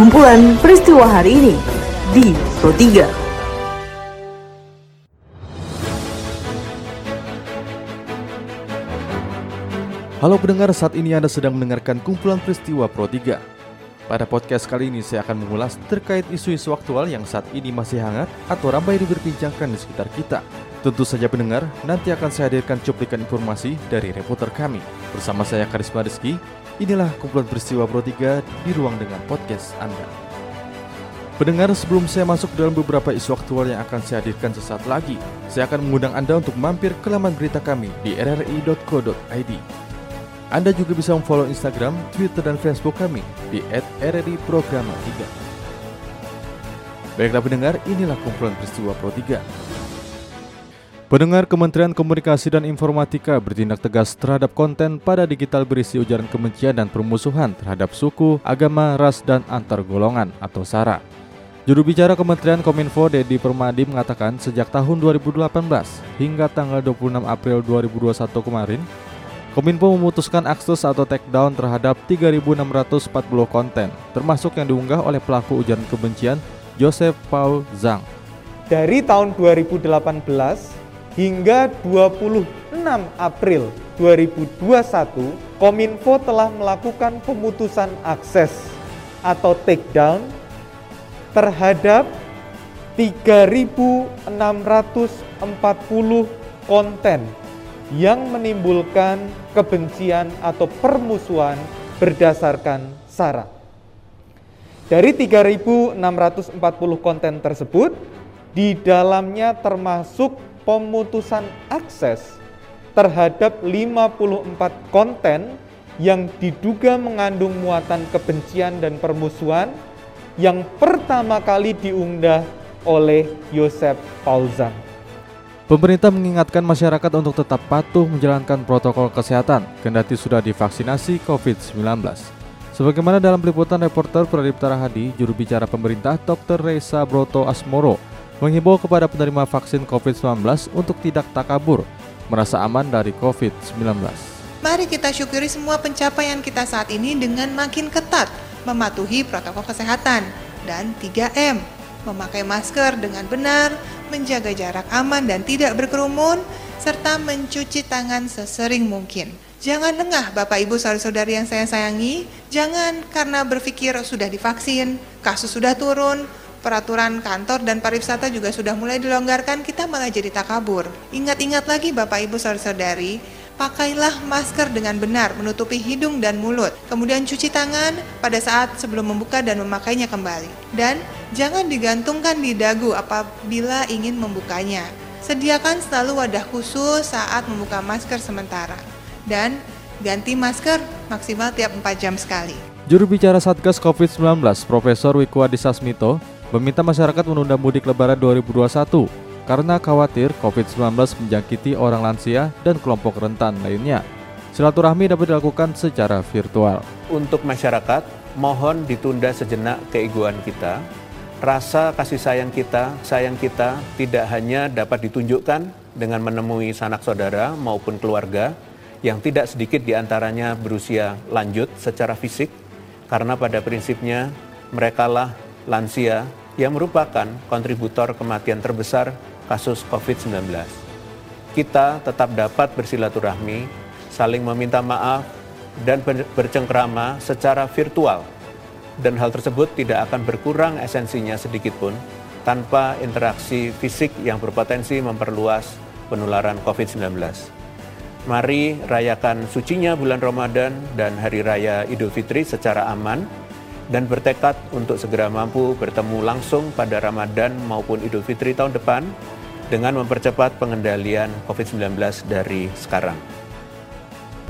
kumpulan peristiwa hari ini di Pro 3. Halo pendengar, saat ini Anda sedang mendengarkan kumpulan peristiwa Pro 3. Pada podcast kali ini saya akan mengulas terkait isu-isu aktual yang saat ini masih hangat atau ramai diperbincangkan di sekitar kita. Tentu saja pendengar, nanti akan saya hadirkan cuplikan informasi dari reporter kami. Bersama saya Karisma Rizky, inilah kumpulan peristiwa Pro 3 di ruang dengan podcast Anda. Pendengar, sebelum saya masuk dalam beberapa isu aktual yang akan saya hadirkan sesaat lagi, saya akan mengundang Anda untuk mampir ke laman berita kami di rri.co.id. Anda juga bisa memfollow Instagram, Twitter, dan Facebook kami di @rri_programa3. Baiklah pendengar, inilah kumpulan peristiwa Pro 3. Pendengar Kementerian Komunikasi dan Informatika bertindak tegas terhadap konten pada digital berisi ujaran kebencian dan permusuhan terhadap suku, agama, ras, dan antar golongan atau SARA. Juru bicara Kementerian Kominfo Dedi Permadi mengatakan sejak tahun 2018 hingga tanggal 26 April 2021 kemarin, Kominfo memutuskan akses atau takedown terhadap 3.640 konten, termasuk yang diunggah oleh pelaku ujaran kebencian Joseph Paul Zhang. Dari tahun 2018 hingga 26 April 2021, Kominfo telah melakukan pemutusan akses atau takedown terhadap 3.640 konten yang menimbulkan kebencian atau permusuhan berdasarkan SARA. Dari 3.640 konten tersebut, di dalamnya termasuk pemutusan akses terhadap 54 konten yang diduga mengandung muatan kebencian dan permusuhan yang pertama kali diunggah oleh Yosef Paulzan. Pemerintah mengingatkan masyarakat untuk tetap patuh menjalankan protokol kesehatan kendati sudah divaksinasi COVID-19. Sebagaimana dalam peliputan reporter Pradipta Rahadi, juru bicara pemerintah Dr. Reza Broto Asmoro menghimbau kepada penerima vaksin COVID-19 untuk tidak takabur, merasa aman dari COVID-19. Mari kita syukuri semua pencapaian kita saat ini dengan makin ketat mematuhi protokol kesehatan dan 3M, memakai masker dengan benar, menjaga jarak aman dan tidak berkerumun, serta mencuci tangan sesering mungkin. Jangan lengah Bapak Ibu saudara-saudari yang saya sayangi, jangan karena berpikir sudah divaksin, kasus sudah turun, peraturan kantor dan pariwisata juga sudah mulai dilonggarkan, kita malah jadi takabur. Ingat-ingat lagi Bapak Ibu saudara-saudari, pakailah masker dengan benar, menutupi hidung dan mulut. Kemudian cuci tangan pada saat sebelum membuka dan memakainya kembali. Dan jangan digantungkan di dagu apabila ingin membukanya. Sediakan selalu wadah khusus saat membuka masker sementara. Dan ganti masker maksimal tiap 4 jam sekali. Juru bicara Satgas COVID-19, Profesor Wiku Adhisa Smito, meminta masyarakat menunda mudik lebaran 2021 karena khawatir COVID-19 menjangkiti orang lansia dan kelompok rentan lainnya. Silaturahmi dapat dilakukan secara virtual. Untuk masyarakat, mohon ditunda sejenak keegoan kita. Rasa kasih sayang kita, sayang kita tidak hanya dapat ditunjukkan dengan menemui sanak saudara maupun keluarga yang tidak sedikit di antaranya berusia lanjut secara fisik, karena pada prinsipnya merekalah lansia yang merupakan kontributor kematian terbesar kasus COVID-19. Kita tetap dapat bersilaturahmi, saling meminta maaf, dan bercengkrama secara virtual. Dan hal tersebut tidak akan berkurang esensinya sedikit pun tanpa interaksi fisik yang berpotensi memperluas penularan COVID-19. Mari rayakan sucinya bulan Ramadan dan Hari Raya Idul Fitri secara aman, dan bertekad untuk segera mampu bertemu langsung pada Ramadan maupun Idul Fitri tahun depan dengan mempercepat pengendalian COVID-19 dari sekarang.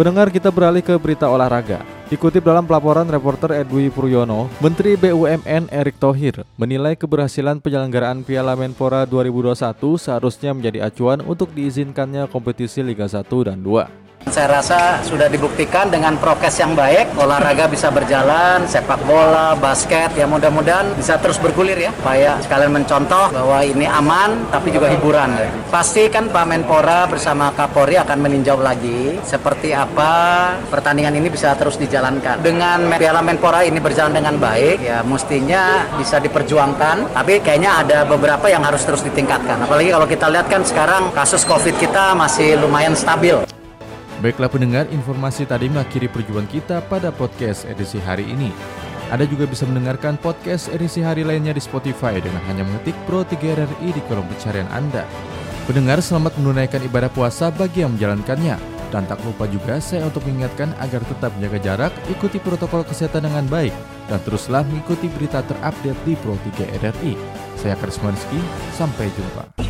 Pendengar kita beralih ke berita olahraga. Dikutip dalam pelaporan reporter Edwi Puryono, Menteri BUMN Erick Thohir menilai keberhasilan penyelenggaraan Piala Menpora 2021 seharusnya menjadi acuan untuk diizinkannya kompetisi Liga 1 dan 2. Saya rasa sudah dibuktikan dengan prokes yang baik, olahraga bisa berjalan, sepak bola, basket, ya mudah-mudahan bisa terus bergulir ya, supaya sekalian mencontoh bahwa ini aman, tapi juga hiburan. Ya. Pasti kan Pak Menpora bersama Kapolri akan meninjau lagi seperti apa pertandingan ini bisa terus dijalankan. Dengan Piala Menpora ini berjalan dengan baik, ya mestinya bisa diperjuangkan, tapi kayaknya ada beberapa yang harus terus ditingkatkan. Apalagi kalau kita lihat kan sekarang kasus COVID kita masih lumayan stabil. Baiklah pendengar, informasi tadi mengakhiri perjuangan kita pada podcast edisi hari ini. Anda juga bisa mendengarkan podcast edisi hari lainnya di Spotify dengan hanya mengetik Pro 3 RRI di kolom pencarian Anda. Pendengar selamat menunaikan ibadah puasa bagi yang menjalankannya. Dan tak lupa juga saya untuk mengingatkan agar tetap menjaga jarak, ikuti protokol kesehatan dengan baik, dan teruslah mengikuti berita terupdate di Pro 3 RRI. Saya Karisma Rizky, sampai jumpa.